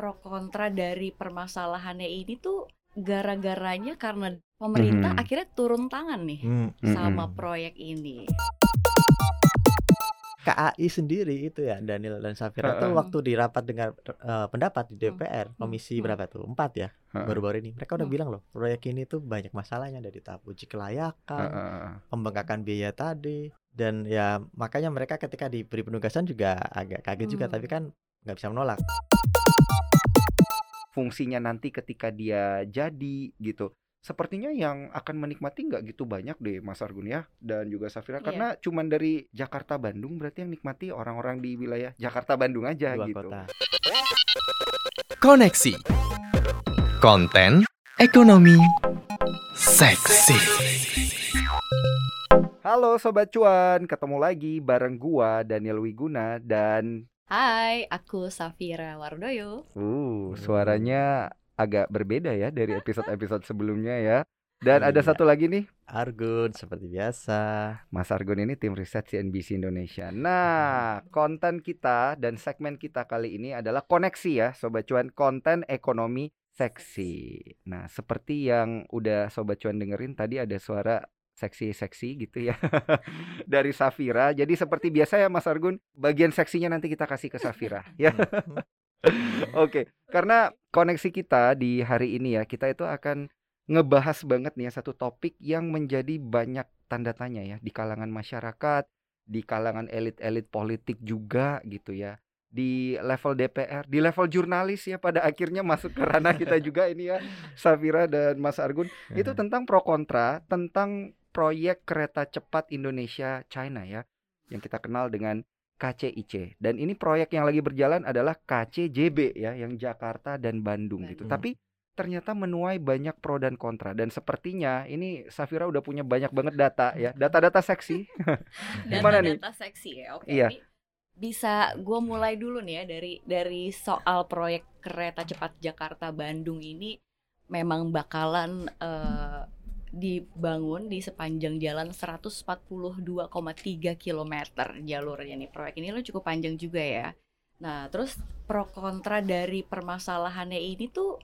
pro kontra dari permasalahannya ini tuh gara-garanya karena pemerintah Mhm. akhirnya turun tangan nih Hmm. sama Mhm. proyek ini. KAI sendiri itu ya Daniel dan Safira tuh Heeh. waktu di rapat dengar eh, pendapat di DPR hmm, komisi hmm. berapa tuh empat ya baru-baru ini mereka udah Hmm. bilang loh proyek ini tuh banyak masalahnya dari tahap uji kelayakan Heeh. pembengkakan biaya tadi dan ya makanya mereka ketika diberi penugasan juga agak kaget juga Hmm. tapi kan nggak bisa menolak fungsinya nanti ketika dia jadi gitu. Sepertinya yang akan menikmati nggak gitu banyak deh Mas Argun ya dan juga Safira Iya. karena cuman dari Jakarta Bandung berarti yang nikmati orang-orang di wilayah Jakarta Bandung aja dua gitu. kota Koneksi Konten Ekonomi Seksi Halo Sobat Cuan, ketemu lagi bareng gua Daniel Wiguna dan Hai, aku Safira Wardoyo. uh suaranya agak berbeda ya dari episode-episode sebelumnya ya. Dan ada Iya. satu lagi nih Argun seperti biasa Mas Argun ini tim riset CNBC Indonesia. Nah, konten kita dan segmen kita kali ini adalah koneksi ya, Sobat Cuan, konten ekonomi seksi. Nah, seperti yang udah Sobat Cuan dengerin tadi ada suara seksi-seksi gitu ya dari Safira. Jadi seperti biasa ya Mas Argun, bagian seksinya nanti kita kasih ke Safira ya. Hmm. Oke, karena koneksi kita di hari ini ya, kita itu akan ngebahas banget nih ya satu topik yang menjadi banyak tanda tanya ya di kalangan masyarakat, di kalangan elit-elit politik juga gitu ya. Di level DPR, di level jurnalis ya pada akhirnya masuk ke ranah kita juga ini ya, Safira dan Mas Argun. Itu tentang pro kontra tentang proyek kereta cepat Indonesia China ya, yang kita kenal dengan KCIC. Dan ini proyek yang lagi berjalan adalah KCJB ya, yang Jakarta dan Bandung gitu. Bandung. Tapi ternyata menuai banyak pro dan kontra dan sepertinya ini Safira udah punya banyak banget data ya, data-data seksi. Gimana nih? Data seksi ya. Oke. Iya. ini bisa gue mulai dulu nih ya dari dari soal proyek kereta cepat Jakarta Bandung ini memang bakalan eh, dibangun di sepanjang jalan 142,3 km jalurnya nih proyek ini lo cukup panjang juga ya. Nah terus pro kontra dari permasalahannya ini tuh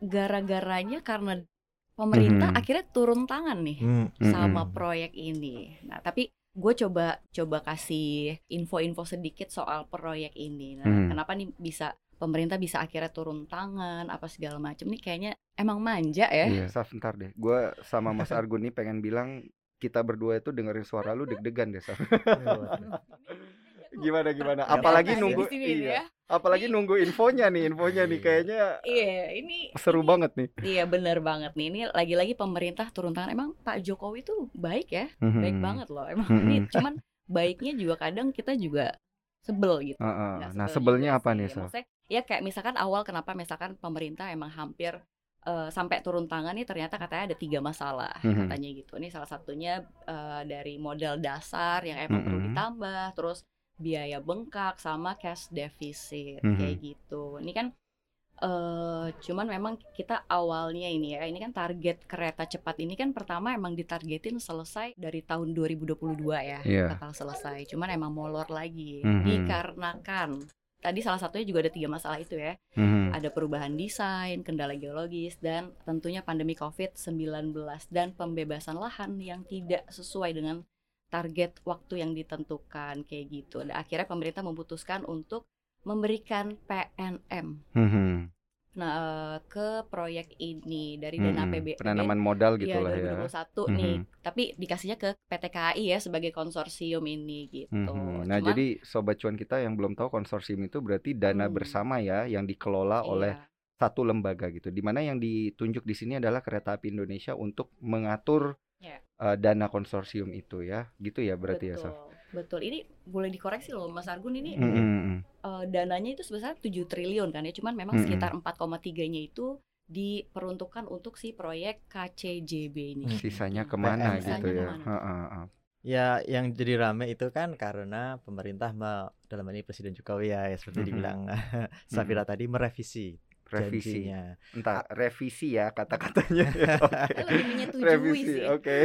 gara-garanya karena pemerintah Mhm. akhirnya turun tangan nih Hmm. sama proyek ini. Nah, tapi gue coba coba kasih info-info sedikit soal proyek ini. Nah, Mhm. kenapa nih bisa pemerintah bisa akhirnya turun tangan apa segala macam nih kayaknya emang manja ya. Iya, Saf, ntar deh. Gue sama Mas Argun nih pengen bilang kita berdua itu dengerin suara lu deg-degan deh, Saf. Gimana gimana? Apalagi nunggu iya. ya. Apalagi nunggu infonya nih, infonya nih Iya. kayaknya Iya, ini seru ini- banget nih. Iya, bener banget nih. Ini lagi-lagi pemerintah turun tangan. Emang Pak Jokowi tuh baik ya, baik Mhm. banget loh. Emang Mhm. ini cuman baiknya juga kadang kita juga sebel gitu. Heeh. Nggak Nah, sebel sebelnya juga apa sih. nih, Saf? Maksudnya, ya kayak misalkan awal kenapa misalkan pemerintah emang hampir eh, sampai turun tangan nih ternyata katanya ada tiga masalah Mhm. katanya gitu. Ini salah satunya eh, dari modal dasar yang emang perlu Mhm. ditambah, terus biaya bengkak sama cash deficit Mhm. kayak gitu. Ini kan eh cuman memang kita awalnya ini ya, ini kan target kereta cepat ini kan pertama emang ditargetin selesai dari tahun 2022 ya, Iya. bakal selesai. Cuman emang molor lagi Mhm. dikarenakan tadi salah satunya juga ada tiga masalah itu ya. Mhm. Ada perubahan desain, kendala geologis dan tentunya pandemi Covid-19 dan pembebasan lahan yang tidak sesuai dengan target waktu yang ditentukan kayak gitu. Dan akhirnya pemerintah memutuskan untuk memberikan PNM Mhm. Nah eh, ke proyek ini dari dana Mhm. PB Penanaman modal Iya, gitu lah ya. 2021 nih. Mhm. Tapi dikasihnya ke PT KAI ya sebagai konsorsium ini gitu. Mhm. Nah, Cuman- jadi sobat cuan kita yang belum tahu konsorsium itu berarti dana Hmm. bersama ya yang dikelola oleh Iya. satu lembaga gitu. Di mana yang ditunjuk di sini adalah Kereta Api Indonesia untuk mengatur Ya. eh, dana konsorsium itu ya. Gitu ya berarti ya, betul, Saf. Betul. Ini boleh dikoreksi loh Mas Argun ini Mhm. eh, dananya itu sebesar 7 triliun kan ya. Cuman memang Mm-mm. sekitar 4,3-nya itu diperuntukkan untuk si proyek KCJB ini. Hmm. Sisanya Hmm. ke mana Sisanya gitu ya. ke mana? Heeh, heeh. Ya, yang jadi rame itu kan karena pemerintah me- dalam ini Presiden Jokowi ya, ya seperti Mhm. dibilang Safira tadi merevisi Revisi. janjinya. Entah revisi ya kata-katanya. Revisi. Oke.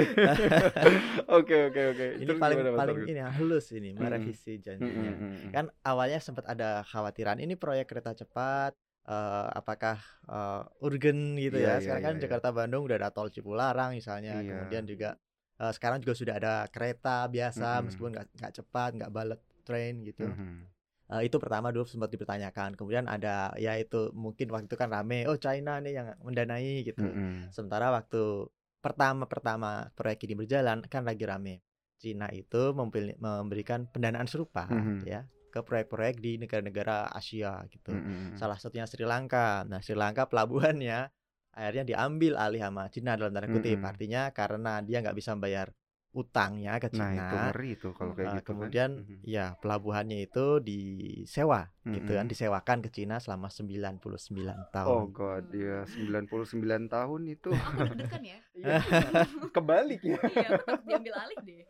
Oke, oke, oke. Ini Terus paling gimana, paling ini halus ini merevisi Mhm, janjinya. mhm, mhm. Kan awalnya sempat ada khawatiran ini proyek kereta cepat eh, apakah eh, urgen gitu Iya, ya. iya, Sekarang iya, kan iya. Jakarta Bandung udah ada tol Cipularang misalnya, Iya. kemudian juga eh, sekarang juga sudah ada kereta biasa Mm-mm. meskipun nggak cepat, nggak bullet train gitu. Mhm. Eh, itu pertama dulu sempat dipertanyakan. Kemudian ada ya itu mungkin waktu itu kan rame, oh China nih yang mendanai gitu. Mhm. Sementara waktu pertama-pertama proyek ini berjalan kan lagi rame. Cina itu memberikan pendanaan serupa Mhm. ya ke proyek-proyek di negara-negara Asia gitu. Mhm. Salah satunya Sri Lanka. Nah, Sri Lanka pelabuhannya akhirnya diambil alih sama Cina dalam tanda kutip. Mhm. Artinya karena dia nggak bisa membayar utangnya ke Nah, Cina. itu ngeri tuh kalau kayak gitu kemudian kan. Ya pelabuhannya itu disewa gitu kan, Mhm. disewakan ke Cina selama 99 Oh tahun. god, ya 99 tahun itu deg-degan ya. Iya, kebalik ya. Iya, diambil alih deh.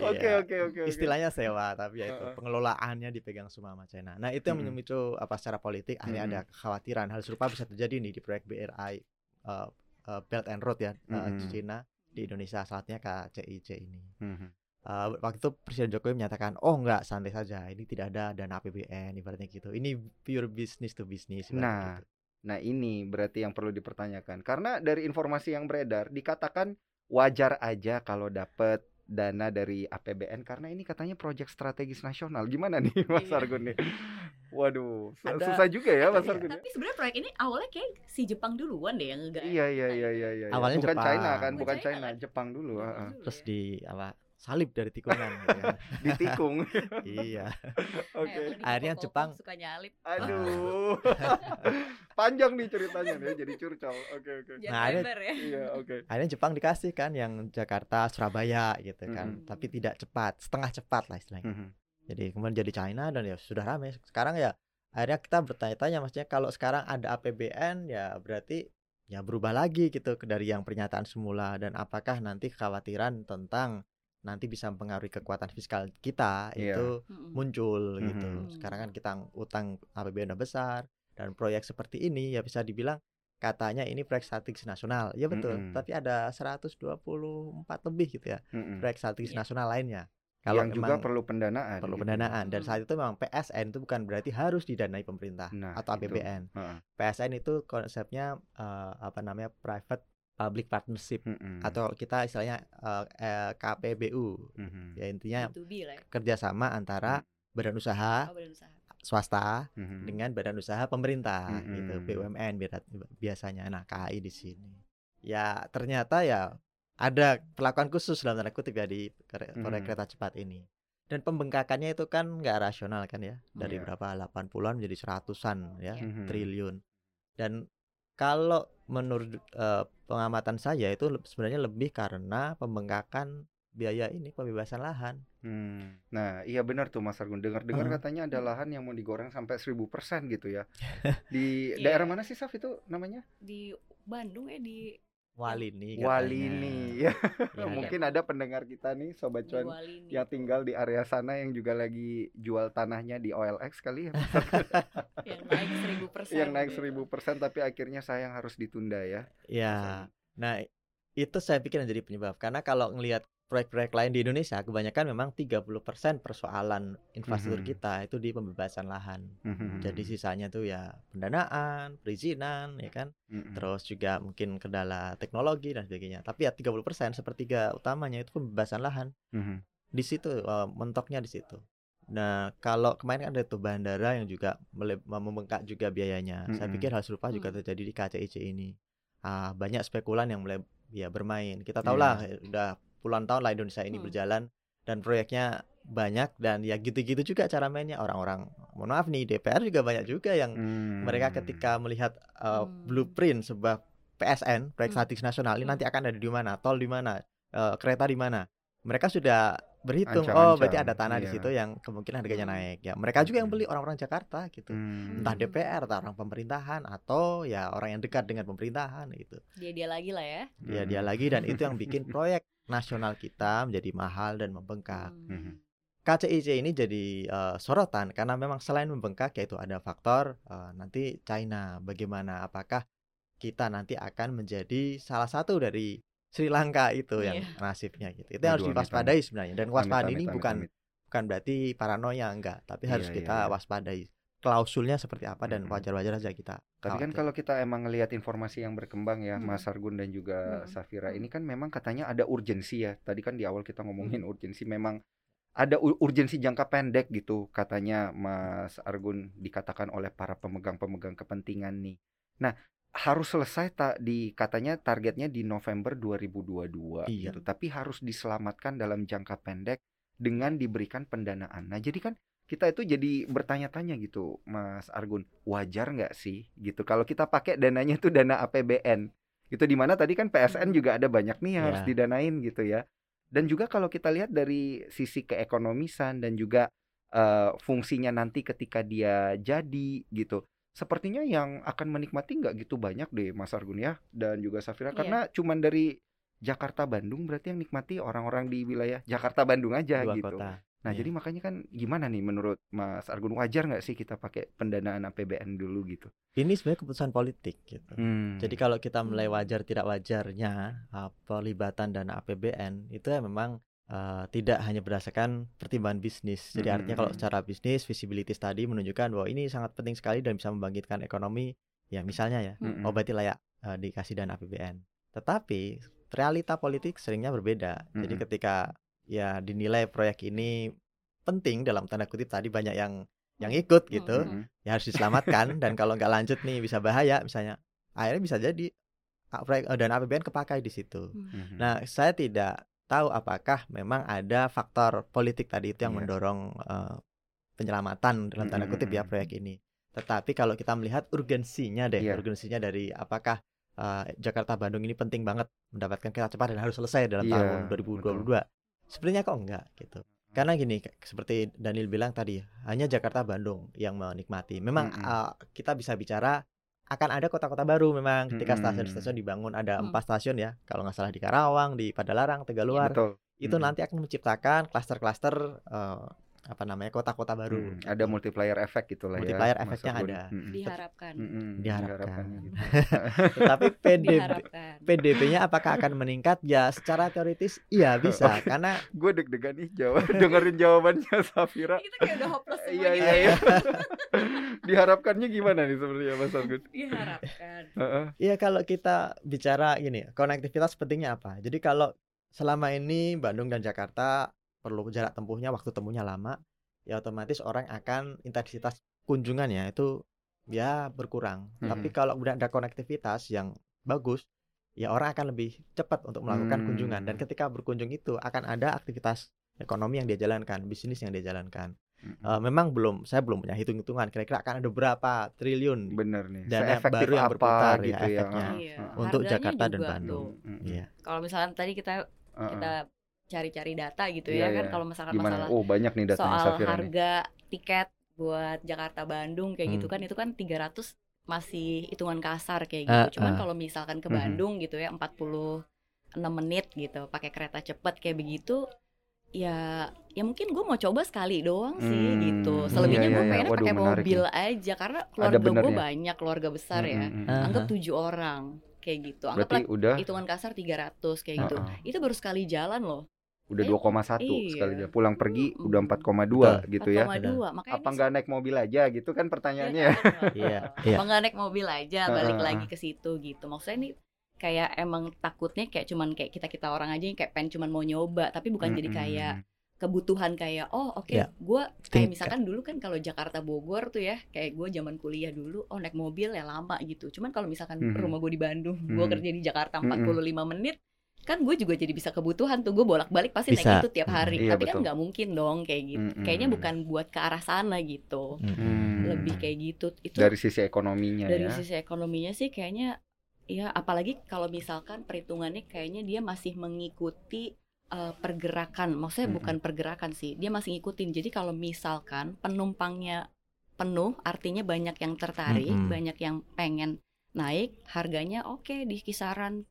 Oke Iya. oke oke. oke. Istilahnya sewa, tapi ya itu pengelolaannya dipegang semua sama China. Nah, itu yang Mhm. memicu apa secara politik akhirnya ada kekhawatiran hal serupa bisa terjadi nih di proyek BRI eh, eh, Belt and Road ya eh, di Mhm. Cina di Indonesia saatnya KCIC ini. Mhm. Eh, waktu itu Presiden Jokowi menyatakan, oh enggak santai saja, ini tidak ada dana APBN ibaratnya gitu. Ini pure business to business. Nah, gitu. Nah, ini berarti yang perlu dipertanyakan. Karena dari informasi yang beredar dikatakan wajar aja kalau dapat dana dari APBN karena ini katanya proyek strategis nasional. Gimana nih Mas Iya. Argun nih? Waduh, su- Ada- susah juga ya Mas Iya. Argun. ya? Tapi sebenarnya proyek ini awalnya kayak si Jepang duluan deh yang ngegaet. Iya iya iya iya iya. Awalnya bukan Jepang. China kan, Bukan bukan China China, kan? Jepang dulu, Jepang heeh. dulu Terus ya. di apa salib dari tikungan gitu kan. ditikung. iya. Oke. Eh, di Akhirnya Jepang- suka nyalip. Aduh. Panjang nih ceritanya nih jadi curcol. Oke oke. Jangan Nah, lebar ya. Iya, oke. Akhirnya Jepang dikasih kan yang Jakarta Surabaya gitu kan, Mhm. tapi tidak cepat, setengah cepat lah istilahnya. Mhm. Jadi kemudian jadi China dan ya sudah ramai. Sekarang ya akhirnya kita bertanya-tanya maksudnya kalau sekarang ada APBN ya berarti ya berubah lagi gitu dari yang pernyataan semula dan apakah nanti kekhawatiran tentang nanti bisa mempengaruhi kekuatan fiskal kita Iya. itu muncul gitu. Mhm. Sekarang kan kita utang APBN udah besar dan proyek seperti ini ya bisa dibilang katanya ini proyek strategis nasional. Ya betul, Mhm. tapi ada 124 lebih gitu ya Mhm. proyek strategis Iya. nasional lainnya. Yang juga memang perlu pendanaan. perlu gitu. pendanaan dan saat itu memang PSN itu bukan berarti harus didanai pemerintah Nah, atau itu. APBN. Heeh. PSN itu konsepnya eh, apa namanya private public partnership Mhm. atau kita istilahnya eh, eh, KPBU Mhm. ya intinya B2B lah ya. kerjasama antara badan usaha Oh, badan usaha. swasta Mhm. dengan badan usaha pemerintah gitu Mm-mm. BUMN biasa- biasanya nah KAI di sini ya ternyata ya ada perlakuan khusus dalam tanda kutip ya di kere- proyek Mhm. kereta cepat ini dan pembengkakannya itu kan nggak rasional kan ya dari Iya. berapa 80-an menjadi seratusan ya Mhm. triliun dan kalau menurut eh, pengamatan saya itu sebenarnya lebih karena pembengkakan biaya ini pembebasan lahan Hmm. Nah, iya benar tuh Mas Argun. Dengar-dengar Heeh. katanya ada lahan yang mau digoreng sampai 1000% gitu ya. Di Iya. daerah mana sih Saf itu namanya? Di Bandung ya di Walini katanya. Walini. Ya, Ya, mungkin ada pendengar kita nih sobat cuan Walini. yang tinggal di area sana yang juga lagi jual tanahnya di OLX kali ya. Yang naik 1000%. yang naik gitu. 1000% tapi akhirnya sayang harus ditunda ya. Ya, nah itu saya pikir yang jadi penyebab karena kalau ngelihat proyek-proyek lain di Indonesia kebanyakan memang 30% persoalan infrastruktur Mhm. kita itu di pembebasan lahan. Mhm. Jadi sisanya tuh ya pendanaan, perizinan ya kan. Mhm. Terus juga mungkin kendala teknologi dan sebagainya. Tapi ya 30% sepertiga utamanya itu pembebasan lahan. Mhm. Di situ mentoknya di situ. Nah, kalau kemarin kan ada tuh bandara yang juga membengkak juga biayanya. Saya Mm-mm. pikir hal serupa juga Hmm. terjadi di KCIC ini. Ah, banyak spekulan yang mulai ya bermain. Kita Iya. tahu lah eh, udah puluhan tahun lah Indonesia ini Hmm. berjalan dan proyeknya banyak dan ya gitu-gitu juga cara mainnya orang-orang. Mohon maaf nih DPR juga banyak juga yang Hmm. mereka ketika melihat uh, Hmm. blueprint sebuah PSN proyek Hmm. strategis nasional ini Hmm. nanti akan ada di mana tol di mana uh, kereta di mana mereka sudah berhitung oh berarti ada tanah di iya. situ yang kemungkinan harganya Hmm. naik ya mereka juga yang Hmm. beli orang-orang Jakarta gitu Hmm. entah. DPR atau orang pemerintahan atau ya orang yang dekat dengan pemerintahan gitu Dia dia lagi lah ya. dia dia Hmm. lagi dan itu yang bikin proyek nasional kita menjadi mahal dan membengkak Hmm. KCIC ini jadi eh, sorotan karena memang selain membengkak yaitu ada faktor eh, nanti China bagaimana apakah kita nanti akan menjadi salah satu dari Sri Lanka itu yang Iya. nasibnya gitu itu yang harus amit, diwaspadai sebenarnya dan waspada ini amit, bukan amit. bukan berarti paranoia enggak tapi harus Iya, iya, kita iya. waspadai klausulnya seperti apa dan wajar-wajar aja kita. Tapi kan khawatir. kalau kita emang ngelihat informasi yang berkembang ya, Hmm. Mas Argun dan juga Hmm. Safira Hmm. ini kan memang katanya ada urgensi ya. Tadi kan di awal kita ngomongin urgensi memang ada urgensi jangka pendek gitu katanya Mas Argun dikatakan oleh para pemegang-pemegang kepentingan nih. Nah, harus selesai tak di katanya targetnya di November 2022 Iya. gitu. Tapi harus diselamatkan dalam jangka pendek dengan diberikan pendanaan. Nah, jadi kan kita itu jadi bertanya-tanya gitu, Mas Argun, wajar nggak sih gitu kalau kita pakai dananya itu dana APBN gitu di mana tadi kan PSN Hmm. juga ada banyak nih yang harus Ya. didanain gitu ya. Dan juga kalau kita lihat dari sisi keekonomisan dan juga eh, fungsinya nanti ketika dia jadi gitu. Sepertinya yang akan menikmati nggak gitu banyak deh Mas Argun ya dan juga Safira Iya. karena cuman dari Jakarta Bandung berarti yang nikmati orang-orang di wilayah Jakarta Bandung aja dua gitu. kota. Nah, Iya. jadi makanya kan gimana nih menurut Mas Argun wajar nggak sih kita pakai pendanaan APBN dulu gitu? Ini sebenarnya keputusan politik gitu. Hmm. Jadi kalau kita mulai wajar tidak wajarnya uh, pelibatan dana APBN itu ya memang uh, tidak hanya berdasarkan pertimbangan bisnis. Jadi Mm, artinya mm, kalau mm. secara bisnis visibility tadi menunjukkan bahwa ini sangat penting sekali dan bisa membangkitkan ekonomi. Ya misalnya ya, Mm-mm. oh berarti layak uh, dikasih dana APBN. Tetapi realita politik seringnya berbeda. Jadi Mm-mm. ketika ya dinilai proyek ini penting dalam tanda kutip tadi banyak yang yang ikut gitu Mm-mm. ya harus diselamatkan dan kalau nggak lanjut nih bisa bahaya misalnya akhirnya bisa jadi proyek eh, dana APBN kepakai di situ. Hmm. Mhm. Nah, saya tidak tahu apakah memang ada faktor politik tadi itu yang Iya. mendorong eh, penyelamatan dalam tanda kutip ya Mm-mm. proyek ini. Tetapi kalau kita melihat urgensinya deh, Iya. urgensinya dari apakah eh, Jakarta Bandung ini penting banget mendapatkan kereta cepat dan harus selesai dalam Iya, tahun 2022. Sebenarnya kok enggak gitu. Karena gini, seperti Daniel bilang tadi, hanya Jakarta Bandung yang menikmati. Memang Mm-mm. eh, kita bisa bicara akan ada kota-kota baru memang ketika stasiun-stasiun dibangun ada Mm. empat stasiun ya kalau nggak salah di Karawang di Padalarang Tegaluar Betul. itu Mm. nanti akan menciptakan klaster-klaster eh, apa namanya kota-kota baru Mm, Ada multiplier effect gitu lah Multiplier ya. Mas efeknya ada. Diharapkan. Mm-mm, Diharapkan. diharapkannya gitu. tetapi PDB Diharapkan. PDB-nya apakah akan meningkat ya secara teoritis iya bisa karena Gue deg-degan nih jawab dengerin jawabannya Safira. Kita kayak udah hopeless semua Iya gitu iya ya. iya. Diharapkannya gimana nih sebenarnya Mas Argun? Diharapkan. Heeh. Iya kalau kita bicara gini, konektivitas pentingnya apa? Jadi kalau selama ini Bandung dan Jakarta perlu jarak tempuhnya, waktu tempuhnya lama, ya otomatis orang akan intensitas kunjungannya itu ya berkurang. Tapi Mhm. kalau udah ada konektivitas yang bagus, ya orang akan lebih cepat untuk melakukan kunjungan. Dan Hmm. ketika berkunjung itu akan ada aktivitas ekonomi yang dia jalankan, bisnis yang dia jalankan. Mm-mm. Eh, memang belum, saya belum punya hitung-hitungan. Kira-kira akan ada berapa triliun Bener nih. dana Seefektif baru yang apa berputar ya gitu ya. efeknya. Iya. untuk Harganya Jakarta dan Bandung. Iya. Kalau misalkan tadi kita Heeh. kita cari-cari data gitu Iya, ya kan iya. kalau misalkan Gimana? masalah Oh banyak nih datanya soal Safira nih. harga tiket buat Jakarta Bandung kayak gitu Hmm. kan itu kan 300 masih hitungan kasar kayak Ah, gitu. Cuman ah. kalau misalkan ke Mhm. Bandung gitu ya 46 menit gitu pakai kereta cepat kayak begitu ya ya mungkin gue mau coba sekali doang sih Hmm, gitu. iya, Selebihnya iya, gue iya. pengennya Waduh, pakai menarik mobil nih. aja karena keluarga gue banyak, keluarga besar ya. Mm-mm. Ah. Anggap tujuh orang kayak gitu. Anggaplah udah hitungan kasar 300 kayak gitu. Heeh. Itu baru sekali jalan loh. Udah Eh, 2,1 iya. sekali aja. Pulang pergi Mm-mm. udah 4,2 Betul. gitu ya. 4,2 makanya Apa ini nggak naik mobil aja gitu kan pertanyaannya ya. Iya, iya. Apa nggak naik mobil aja balik lagi ke situ gitu. Maksudnya ini kayak emang takutnya kayak cuman kayak kita kita orang aja yang kayak pengen cuman mau nyoba tapi bukan jadi kayak kebutuhan kayak oh oke Ya. gue kayak misalkan dulu kan kalau Jakarta Bogor tuh ya kayak gue zaman kuliah dulu oh naik mobil ya lama gitu cuman kalau misalkan Mhm. rumah gue di Bandung gue Mhm. kerja di Jakarta Mhm. 45 menit kan gue juga jadi bisa kebutuhan tuh gue bolak-balik pasti Bisa. naik itu tiap hari Iya, tapi kan betul. nggak mungkin dong kayak gitu Mhm. kayaknya bukan buat ke arah sana gitu Hmm. lebih kayak gitu itu dari sisi ekonominya dari ya. sisi ekonominya sih kayaknya ya apalagi kalau misalkan perhitungannya kayaknya dia masih mengikuti eh, pergerakan maksudnya Mm-mm. bukan pergerakan sih dia masih ngikutin jadi kalau misalkan penumpangnya penuh artinya banyak yang tertarik Mm-mm. banyak yang pengen naik harganya oke di kisaran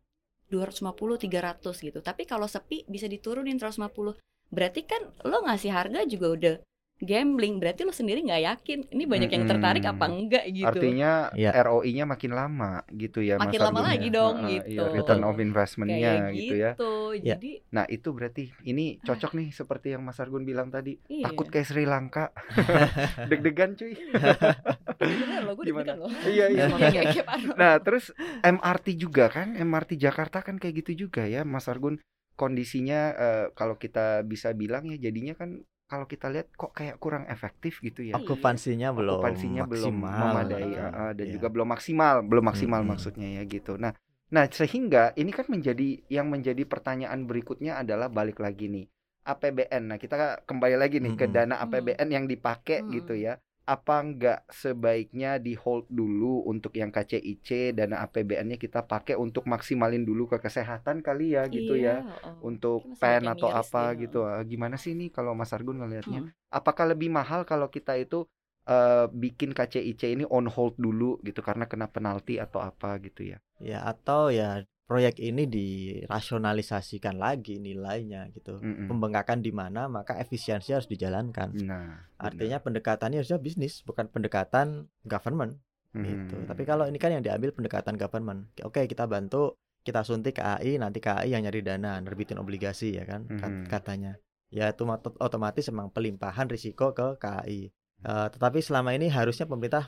250 300 gitu tapi kalau sepi bisa diturunin 150 berarti kan lo ngasih harga juga udah gambling berarti lo sendiri nggak yakin ini banyak yang tertarik apa enggak gitu Artinya Iya. ROI-nya makin lama gitu ya Makin lama Argun ya. lagi dong, Heeh, gitu. Iya, return of investment-nya kayak gitu ya. gitu Ya. jadi Nah, itu berarti ini cocok nih seperti yang Mas Argun bilang tadi. iya Takut kayak Sri Lanka. Deg-degan cuy. loh gue Gimana? deg-degan loh Iya, iya. Iya, iya. Nah, terus MRT juga kan, MRT Jakarta kan kayak gitu juga ya, Mas Argun. Kondisinya eh, kalau kita bisa bilang ya jadinya kan kalau kita lihat kok kayak kurang efektif gitu ya. Iya. okupansinya belum Okupansinya belum maksimal memadai ah, ah, dan Iya. juga belum maksimal, belum maksimal Mm-mm. maksudnya ya gitu. Nah, nah sehingga ini kan menjadi yang menjadi pertanyaan berikutnya adalah balik lagi nih. APBN. Nah, kita kembali lagi nih ke Mm-mm. dana Hmm. APBN yang dipakai Hmm. gitu ya. Apa enggak sebaiknya di hold dulu untuk yang KCIC dana APBN-nya kita pakai untuk maksimalin dulu ke kesehatan kali ya gitu ya. Iya, oh. Untuk pen atau apa dia, gitu. Ah, Gimana sih nih kalau Mas Argun ngelihatnya? Hmm. Apakah lebih mahal kalau kita itu eh, bikin KCIC ini on hold dulu gitu karena kena penalti atau apa gitu ya? Ya atau ya proyek ini dirasionalisasikan lagi nilainya gitu. Mm-mm. Pembengkakan di mana maka efisiensi harus dijalankan. Nah, Artinya pendekatannya harusnya bisnis bukan pendekatan government benar. gitu. Hmm. Tapi kalau ini kan yang diambil pendekatan government. Oke, kita bantu, kita suntik KAI, nanti KAI yang nyari dana, nerbitin obligasi ya kan Mhm. katanya. Ya itu mat- otomatis memang pelimpahan risiko ke KAI. Eh, tetapi selama ini harusnya pemerintah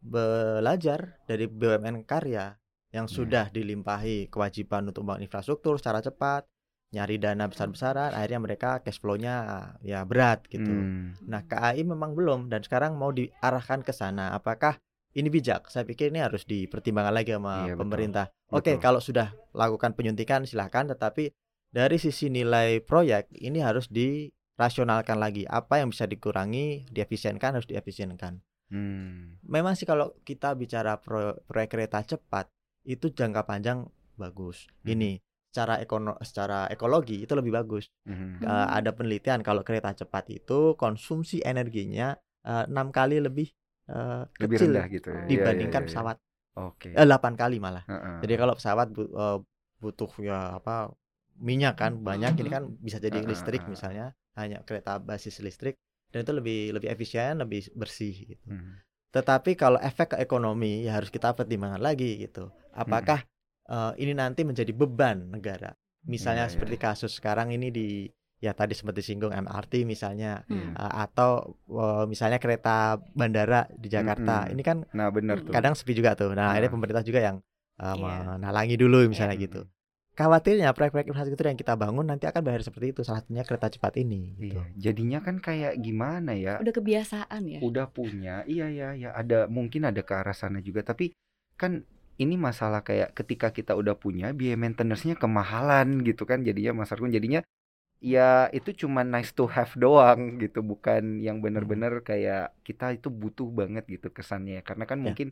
belajar dari BUMN karya yang Ya. sudah dilimpahi kewajiban untuk membangun infrastruktur secara cepat, nyari dana besar-besaran, akhirnya mereka cash flow-nya ya berat gitu. Hmm. Nah, KAI memang belum dan sekarang mau diarahkan ke sana. Apakah ini bijak? Saya pikir ini harus dipertimbangkan lagi sama Iya, betul. pemerintah. Oke, Betul. kalau sudah lakukan penyuntikan silahkan, tetapi dari sisi nilai proyek ini harus dirasionalkan lagi. Apa yang bisa dikurangi, diefisienkan harus diefisienkan. Hmm. Memang sih kalau kita bicara pro- proyek kereta cepat itu jangka panjang bagus. Hmm. Ini secara ekono secara ekologi itu lebih bagus. Eh, Hmm. ada penelitian kalau kereta cepat itu konsumsi energinya enam kali lebih eh, Lebih kecil rendah gitu ya. Iya, dibandingkan iya, iya. pesawat. Oke. Eh, 8 kali malah. Heeh. Jadi kalau pesawat bu- eh, butuh ya apa minyak kan banyak ini Mhm. kan bisa jadi listrik misalnya hanya kereta basis listrik dan itu lebih lebih efisien, lebih bersih gitu. Hmm. Tetapi kalau efek ke ekonomi ya harus kita pertimbangkan lagi gitu. Apakah eh, ini nanti menjadi beban negara? Misalnya Iya, iya, seperti kasus sekarang ini di ya tadi sempat disinggung MRT misalnya Hmm. eh, atau eh, misalnya kereta bandara di Jakarta. Mm-mm. Ini kan Nah, benar Hmm. tuh. kadang sepi juga tuh. Nah, akhirnya Ah. pemerintah juga yang eh, Iya. menalangi dulu misalnya Hmm. gitu. Khawatirnya proyek-proyek infrastruktur yang kita bangun nanti akan bayar seperti itu. Salah satunya kereta cepat ini. Gitu. Iya, jadinya kan kayak gimana ya? udah kebiasaan ya Udah punya. Iya ya, ya ada mungkin ada ke arah sana juga, tapi kan ini masalah kayak ketika kita udah punya biaya maintenance-nya kemahalan gitu kan jadinya Mas Argun jadinya ya itu cuma nice to have doang gitu bukan yang bener-bener kayak kita itu butuh banget gitu kesannya karena kan Ya. mungkin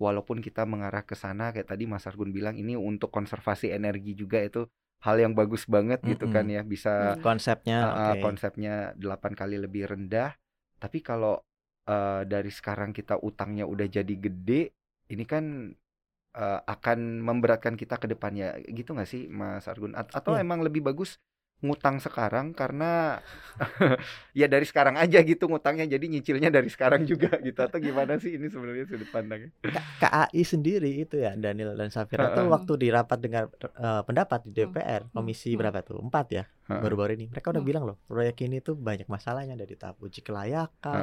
walaupun kita mengarah ke sana kayak tadi Mas Argun bilang ini untuk konservasi energi juga itu hal yang bagus banget gitu kan ya bisa Hmm. Konsepnya Uh, oke. konsepnya 8 kali lebih rendah. Tapi kalau uh, dari sekarang kita utangnya udah jadi gede, ini kan uh, akan memberatkan kita ke depannya. Gitu nggak sih, Mas Argun? At- atau Iya. emang lebih bagus ngutang sekarang karena ya dari sekarang aja gitu ngutangnya jadi nyicilnya dari sekarang juga gitu atau gimana sih ini sebenarnya sudut pandangnya? K- KAI sendiri itu ya Daniel dan Safira tuh Heeh. waktu di rapat dengar eh, pendapat di DPR komisi Hmm. berapa tuh empat ya baru-baru ini mereka udah Hmm. bilang loh proyek ini tuh banyak masalahnya dari tahap uji kelayakan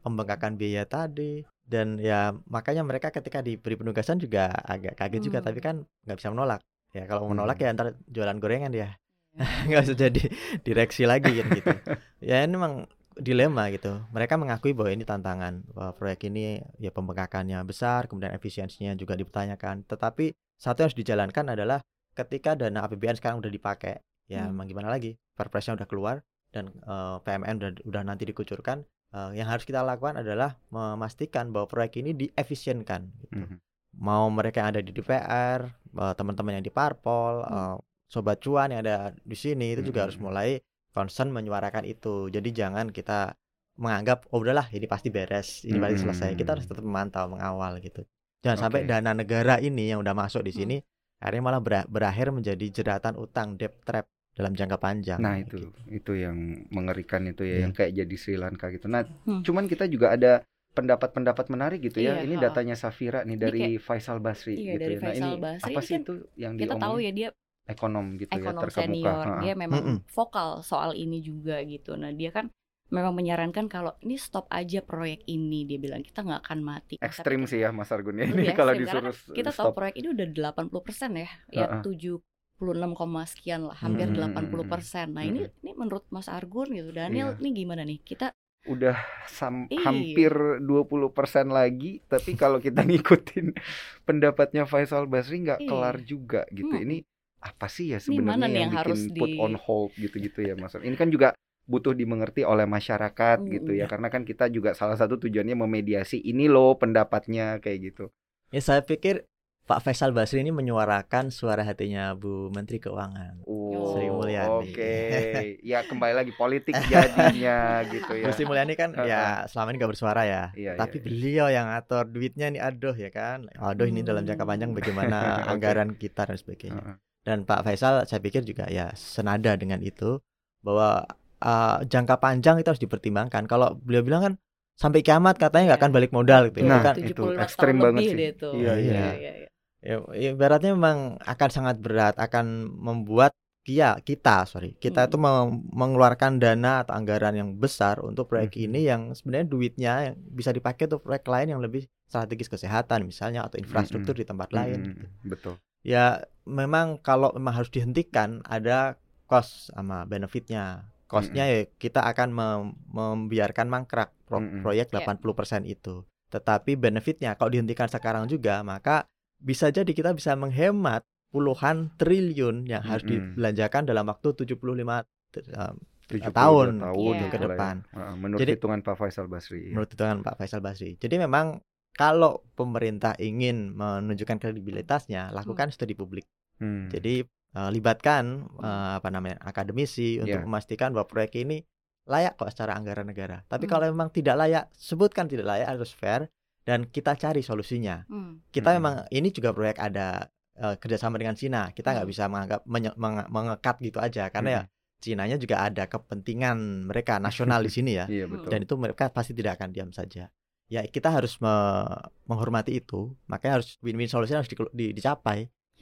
pembengkakan biaya tadi dan ya makanya mereka ketika diberi penugasan juga agak kaget juga Hmm. tapi kan nggak bisa menolak ya kalau mau menolak Hmm. ya ntar jualan gorengan dia nggak usah jadi direksi lagi kan gitu ya ini memang dilema gitu mereka mengakui bahwa ini tantangan bahwa proyek ini ya pembengkakannya besar kemudian efisiensinya juga dipertanyakan tetapi satu yang harus dijalankan adalah ketika dana APBN sekarang udah dipakai ya Hmm. emang gimana lagi perpresnya udah keluar dan eh, PMN udah udah nanti dikucurkan eh, yang harus kita lakukan adalah memastikan bahwa proyek ini diefisienkan gitu Mhm. mau mereka yang ada di DPR, eh, teman-teman yang di parpol, Hmm. eh, sobat cuan yang ada di sini itu juga harus Hmm. mulai concern menyuarakan itu. Jadi jangan kita menganggap oh udahlah ini pasti beres, ini pasti selesai. Kita harus Hmm. tetap memantau, mengawal gitu. Jangan sampai Oke. dana negara ini yang udah masuk di Hmm. sini akhirnya malah bera- berakhir menjadi jeratan utang debt trap dalam jangka panjang. Nah kayak itu gitu. itu yang mengerikan itu ya Iya. yang kayak jadi Sri Lanka gitu. Nah Hmm. cuman kita juga ada pendapat-pendapat menarik gitu ya. Iya, Ini datanya Safira nih dari Faisal Basri Iya, gitu dari ya. Nah Faisal ini Basri apa ini sih kan itu yang kita tahu diomongin? ya dia ekonom gitu ya ekonom terkemuka. senior Ha-ha. dia memang Mm-mm. vokal soal ini juga gitu nah dia kan memang menyarankan kalau ini stop aja proyek ini dia bilang kita nggak akan mati Ekstrim sih ya Mas Argun ya. lebih Ini kalau disuruh kan kita tahu stop. proyek ini udah 80% ya ya Ha-ha. 76 koma sekian lah hampir Mm-mm, 80% nah ini ini menurut Mas Argun gitu Daniel Iya. ini gimana nih kita udah sam- Iya. hampir 20% lagi tapi kalau kita ngikutin pendapatnya Faisal Basri nggak Iya. kelar juga gitu. Mm-mm. Ini apa sih ya Ini sebenarnya yang, yang harus bikin put di- on hold gitu-gitu ya Mas. Ini kan juga butuh dimengerti oleh masyarakat gitu ya Mm-mm. karena kan kita juga salah satu tujuannya memediasi ini loh pendapatnya kayak gitu. Ya saya pikir Pak Faisal Basri ini menyuarakan suara hatinya Bu Menteri Keuangan. Oh, Sri Mulyani. Oke, ya kembali lagi politik jadinya gitu ya. Bu Sri Mulyani kan ya selama ini nggak bersuara ya. Iya, Tapi iya, iya. beliau yang atur duitnya nih aduh ya kan. Aduh ini dalam jangka panjang bagaimana anggaran kita dan sebagainya. Dan Pak Faisal saya pikir juga ya senada dengan itu bahwa uh, jangka panjang itu harus dipertimbangkan. Kalau beliau bilang kan sampai kiamat katanya nggak Iya. akan balik modal gitu Nah, ya kan. itu 75 ekstrim banget sih. deh tuh. Iya, iya. iya, iya. Ya, ibaratnya memang akan sangat berat, akan membuat kia kita, sorry, kita Hmm. itu mem- mengeluarkan dana atau anggaran yang besar untuk proyek Mhm. ini yang sebenarnya duitnya yang bisa dipakai untuk proyek lain yang lebih strategis kesehatan misalnya atau infrastruktur di tempat lain. Mm-mm, gitu. Betul. Ya memang kalau memang harus dihentikan ada cost sama benefitnya. Costnya ya kita akan mem- membiarkan mangkrak pro- Mm-mm. proyek Ya. 80% itu. Tetapi benefitnya kalau dihentikan sekarang juga maka bisa jadi kita bisa menghemat puluhan triliun yang harus Mm-mm. dibelanjakan dalam waktu 75 t- um, 72 tahun tahun Iya. gitu ke ya. depan. Heeh, menurut Jadi- hitungan Pak Faisal Basri. ya. menurut hitungan Pak Faisal Basri. Jadi memang kalau pemerintah ingin menunjukkan kredibilitasnya, lakukan studi publik. Hmm. Jadi eh, libatkan eh, apa namanya akademisi untuk Iya. memastikan bahwa proyek ini layak kok secara anggaran negara. Tapi Hmm. kalau memang tidak layak, sebutkan tidak layak harus fair dan kita cari solusinya. Hmm. Kita Hmm. memang ini juga proyek ada eh, kerjasama dengan Cina. Kita nggak Hmm. bisa menganggap menye- menge- mengekat gitu aja karena ya Cinanya juga ada kepentingan mereka nasional di sini ya. Iya Hmm. betul. Dan itu mereka pasti tidak akan diam saja. Ya kita harus me- menghormati itu, makanya harus win-win solution harus di- di- dicapai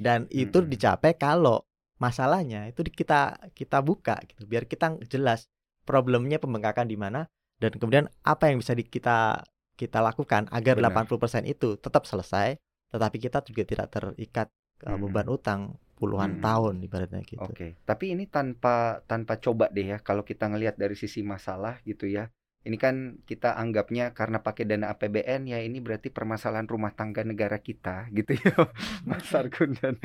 dan itu Mm-mm. dicapai kalau masalahnya itu kita kita buka gitu biar kita jelas problemnya pembengkakan di mana dan kemudian apa yang bisa di- kita kita lakukan agar Benar. 80% itu tetap selesai tetapi kita juga tidak terikat uh, Mm-mm. beban utang puluhan Mm-mm. tahun ibaratnya gitu. Oke, tapi ini tanpa tanpa coba deh ya kalau kita ngelihat dari sisi masalah gitu ya. Ini kan kita anggapnya karena pakai dana APBN ya ini berarti permasalahan rumah tangga negara kita gitu ya. Mas Argun dan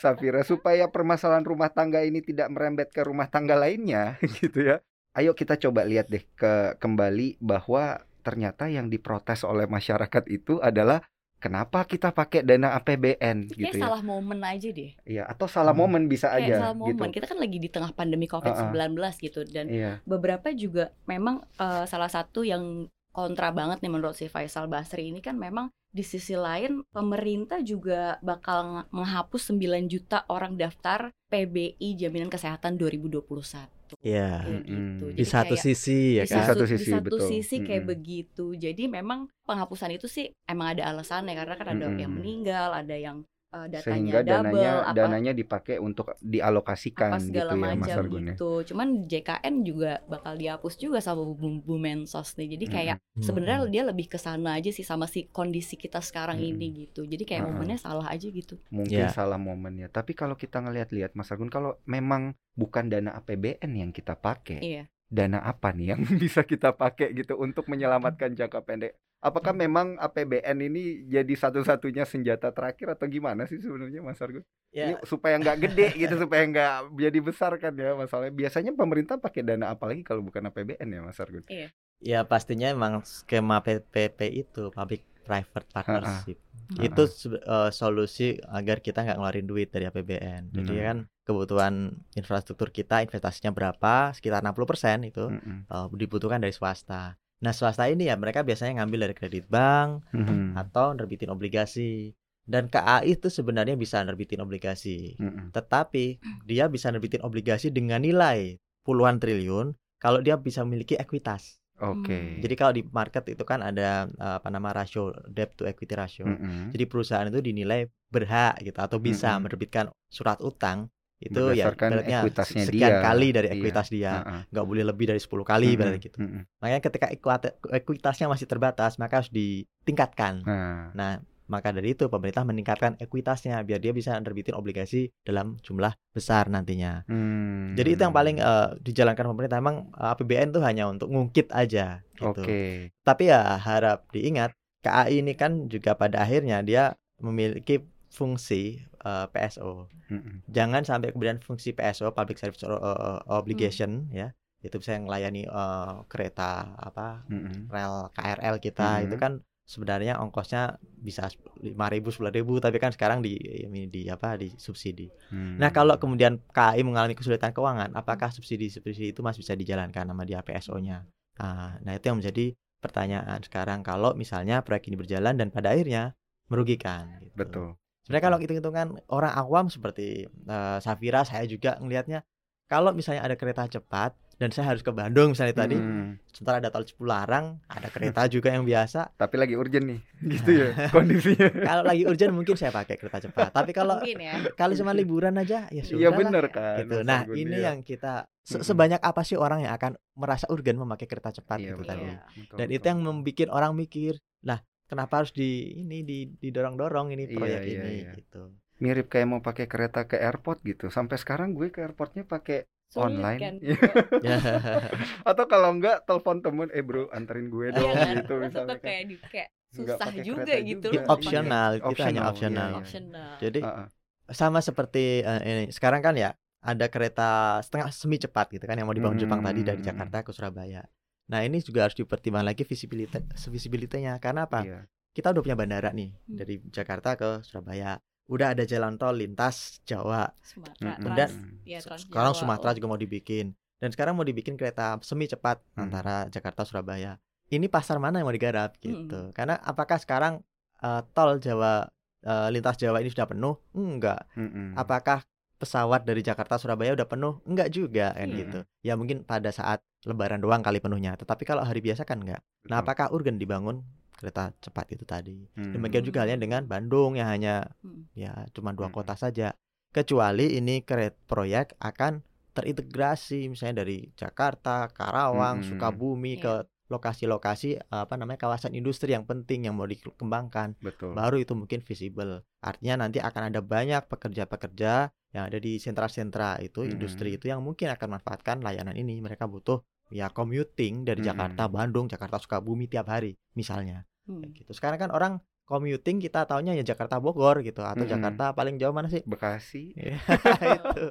Safira supaya permasalahan rumah tangga ini tidak merembet ke rumah tangga lainnya gitu ya. Ayo kita coba lihat deh ke kembali bahwa ternyata yang diprotes oleh masyarakat itu adalah kenapa kita pakai dana APBN Kayak gitu ya. salah momen aja deh. Iya, atau salah Hmm. momen bisa Kayak aja salah gitu. momen. Kita kan lagi di tengah pandemi COVID-19 gitu dan Iya. beberapa juga memang eh, salah satu yang kontra banget nih menurut si Faisal Basri ini kan memang di sisi lain pemerintah juga bakal menghapus 9 juta orang daftar PBI jaminan kesehatan 2021 Iya. Mm-mm. gitu. Di Jadi satu kayak- sisi ya di kan. satu satu, sisi, di satu betul. sisi kayak Mm-mm. begitu. Jadi memang penghapusan itu sih emang ada alasannya karena kan ada yang Mm-mm. meninggal, ada yang eh, datanya Sehingga double, dananya apa dananya dipakai untuk dialokasikan apa segala gitu ya Mas Argun ya. gitu. Cuman JKN juga bakal dihapus juga sama Bu, Bu Mensos nih. Jadi kayak Mm-mm. sebenarnya dia lebih ke sana aja sih sama si kondisi kita sekarang Mm-mm. ini gitu. Jadi kayak Mm-mm. momennya salah aja gitu. Mungkin Ya. salah momennya. Tapi kalau kita ngelihat-lihat Mas Argun kalau memang bukan dana APBN yang kita pakai, Iya. dana apa nih yang bisa kita pakai gitu untuk menyelamatkan jangka pendek? Apakah memang APBN ini jadi satu-satunya senjata terakhir atau gimana sih sebenarnya Mas Argun? Ini Ya, supaya nggak gede gitu, supaya nggak jadi besar kan ya masalahnya. Biasanya pemerintah pakai dana apa lagi kalau bukan APBN ya Mas Argun? ya pastinya emang skema PPP itu public private partnership. Ha-ha. Itu sebe- eh, solusi agar kita nggak ngeluarin duit dari APBN. Jadi Hmm. kan kebutuhan infrastruktur kita investasinya berapa? Sekitar 60% itu Mm-mm. eh, dibutuhkan dari swasta. Nah, swasta ini ya mereka biasanya ngambil dari kredit bank Mhm. atau nerbitin obligasi. Dan KAI itu sebenarnya bisa nerbitin obligasi. Mm-mm. Tetapi dia bisa nerbitin obligasi dengan nilai puluhan triliun kalau dia bisa memiliki ekuitas. Oke. Hmm. Jadi kalau di market itu kan ada eh, apa nama rasio debt to equity ratio. Mm-mm. Jadi perusahaan itu dinilai berhak gitu atau bisa Mm-mm. menerbitkan surat utang itu ya ekuitasnya sekian dia. kali dari Iya. ekuitas dia. Nggak boleh lebih dari 10 kali ibaratnya gitu. Makanya ketika ekuitasnya masih terbatas maka harus ditingkatkan. Nah, Nah, maka dari itu pemerintah meningkatkan ekuitasnya biar dia bisa nerbitin obligasi dalam jumlah besar nantinya. hmm. Jadi itu yang paling eh, dijalankan pemerintah. Emang eh, APBN tuh hanya untuk ngungkit aja gitu. Oke. Tapi ya harap diingat KAI ini kan juga pada akhirnya dia memiliki fungsi eh, PSO. Mm-mm. Jangan sampai kemudian fungsi PSO Public Service o- Obligation Hmm. ya itu bisa melayani eh, kereta apa Mm-mm. rel KRL kita Mhm. itu kan sebenarnya ongkosnya bisa 5.000 10.000 tapi kan sekarang di ini di apa di subsidi. Hmm. Nah, kalau kemudian KAI mengalami kesulitan keuangan, apakah subsidi-subsidi itu masih bisa dijalankan sama dia PSO-nya? Nah, nah itu yang menjadi pertanyaan sekarang kalau misalnya proyek ini berjalan dan pada akhirnya merugikan gitu. betul. Sebenarnya kalau hitung-hitungan orang awam seperti eh, Safira saya juga ngelihatnya kalau misalnya ada kereta cepat dan saya harus ke Bandung misalnya tadi, sementara ada tol Cipularang, ada kereta juga yang biasa. Tapi lagi urgent nih, gitu ya kondisinya. Kalau lagi urgent mungkin saya pakai kereta cepat. Tapi kalau Mungkin ya. kalau cuma liburan aja ya sudah. Iya bener kan. gitu. Nah, ini iya. yang kita se- sebanyak apa sih orang yang akan merasa urgen memakai kereta cepat Iya, gitu betul, tadi. Iya. betul, Dan itu betul. yang membuat orang mikir, lah kenapa harus di ini di didorong-dorong ini Iya, proyek iya, ini iya. gitu. mirip kayak mau pakai kereta ke airport gitu. Sampai sekarang gue ke airportnya pakai Sulit Online. kan. Iya. Ya. atau kalau enggak telepon temen, eh bro anterin gue Iya dong kan? gitu misalnya kan. kayak di kayak susah juga gitu juga. loh. Iya. opsional, itu hanya Optional, opsional. iya, iya. Optional. Jadi Ah, ah. sama seperti eh, ini sekarang kan ya ada kereta setengah semi cepat gitu kan yang mau dibangun Jepang tadi dari Hmm. Jakarta ke Surabaya. Nah, ini juga harus dipertimbangkan lagi visibilitas visibilitanya karena apa? Iya. Kita udah punya bandara nih Hmm. dari Jakarta ke Surabaya. Udah ada jalan tol lintas Jawa. Sumatera. Trans, Dan ya, Trans Sekarang Jawa. Sumatera juga mau dibikin. Dan sekarang mau dibikin kereta semi cepat Hmm. antara Jakarta Surabaya. Ini pasar mana yang mau digarap Hmm. gitu. Karena apakah sekarang eh, tol Jawa eh, lintas Jawa ini sudah penuh? Enggak. Mm-mm. Apakah pesawat dari Jakarta Surabaya udah penuh? Enggak juga kan Iya. gitu. Ya mungkin pada saat lebaran doang kali penuhnya. Tetapi kalau hari biasa kan enggak. Nah, apakah urgen dibangun kereta cepat itu tadi? Hmm. Demikian juga halnya dengan Bandung yang hanya Hmm. ya cuma dua kota saja. Kecuali ini keret proyek akan terintegrasi misalnya dari Jakarta, Karawang, Mm-mm. Sukabumi Iya. ke lokasi-lokasi apa namanya kawasan industri yang penting yang mau dikembangkan. Betul. Baru itu mungkin visible. Artinya nanti akan ada banyak pekerja-pekerja yang ada di sentra-sentra itu Mm-mm. industri itu yang mungkin akan manfaatkan layanan ini. Mereka butuh ya commuting dari Mm-mm. Jakarta, Bandung, Jakarta, Sukabumi tiap hari misalnya Hmm. kayak gitu. Sekarang kan orang commuting kita taunya ya Jakarta Bogor gitu atau Mm-mm. Jakarta paling jauh mana sih? Bekasi. Ya, itu.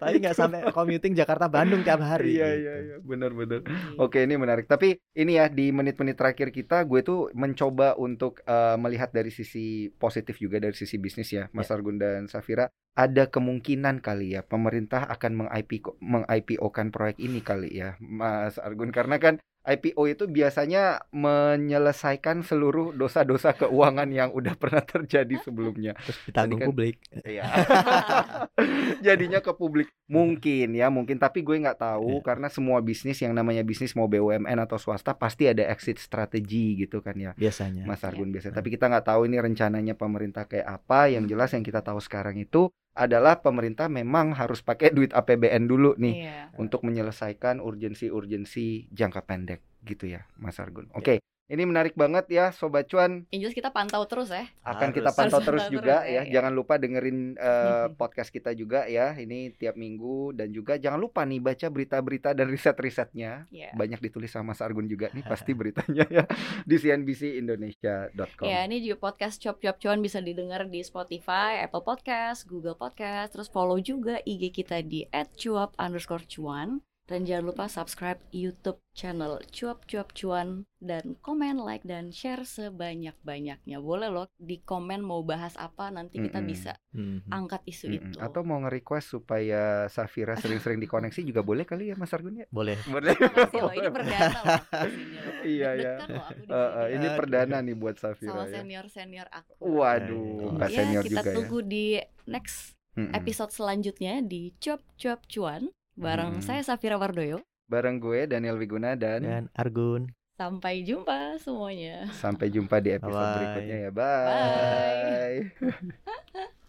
Tapi nggak sampai commuting Jakarta Bandung tiap hari. Iya gitu. iya iya benar-benar. Iya. Oke ini menarik. Tapi ini ya di menit-menit terakhir kita gue tuh mencoba untuk eh, melihat dari sisi positif juga dari sisi bisnis ya, Mas Argun dan Safira. Ada kemungkinan kali ya pemerintah akan meng-IPO meng-IPO-kan proyek ini kali ya, Mas Argun karena kan IPO itu biasanya menyelesaikan seluruh dosa-dosa keuangan yang udah pernah terjadi sebelumnya. Terus ditanggung kan- publik. Iya. Jadinya ke publik mungkin ya mungkin tapi gue nggak tahu Iya. karena semua bisnis yang namanya bisnis mau BUMN atau swasta pasti ada exit strategi gitu kan ya Biasanya. Mas Argun Iya. biasanya. Tapi kita nggak tahu ini rencananya pemerintah kayak apa. Yang jelas yang kita tahu sekarang itu adalah pemerintah memang harus pakai duit APBN dulu nih Iya. untuk menyelesaikan urgensi-urgensi jangka pendek gitu ya Mas Argun. Iya. Oke. Ini menarik banget ya Sobat Cuan Yang jelas kita pantau terus ya. akan Harus. kita pantau Harus terus pantau juga terus ya. ya. Jangan lupa dengerin eh, podcast kita juga ya. Ini tiap minggu dan juga jangan lupa nih baca berita-berita dan riset-risetnya. Iya. Banyak ditulis sama Mas Argun juga nih pasti beritanya ya di cnbcindonesia.com. Ya, ini juga podcast Cop Cop Cuan bisa didengar di Spotify, Apple Podcast, Google Podcast. Terus follow juga IG kita di @cuap underscore cuan. Dan jangan lupa subscribe YouTube channel Cuap Cuap Cuan dan komen, like dan share sebanyak-banyaknya. Boleh loh di komen mau bahas apa nanti kita Mm-mm. bisa Mhm. angkat isu Mm-mm. itu. Atau mau nge-request supaya Safira sering-sering dikoneksi juga boleh kali ya Mas Argun ya? Boleh. Boleh. Makasih loh, ini perdana loh. Iya, iya. Eh, eh, sini. ini perdana nih buat sama Safira ya. senior-senior aku. Waduh, Ya, Mbak ya, senior kita juga ya. tunggu di next episode selanjutnya di Cuap Cuap Cuan bareng Mm-mm. saya Safira Wardoyo. Bareng gue Daniel Wiguna dan Dan Argun. Sampai jumpa semuanya. sampai jumpa di episode Bye-bye. berikutnya ya. Bye. Bye.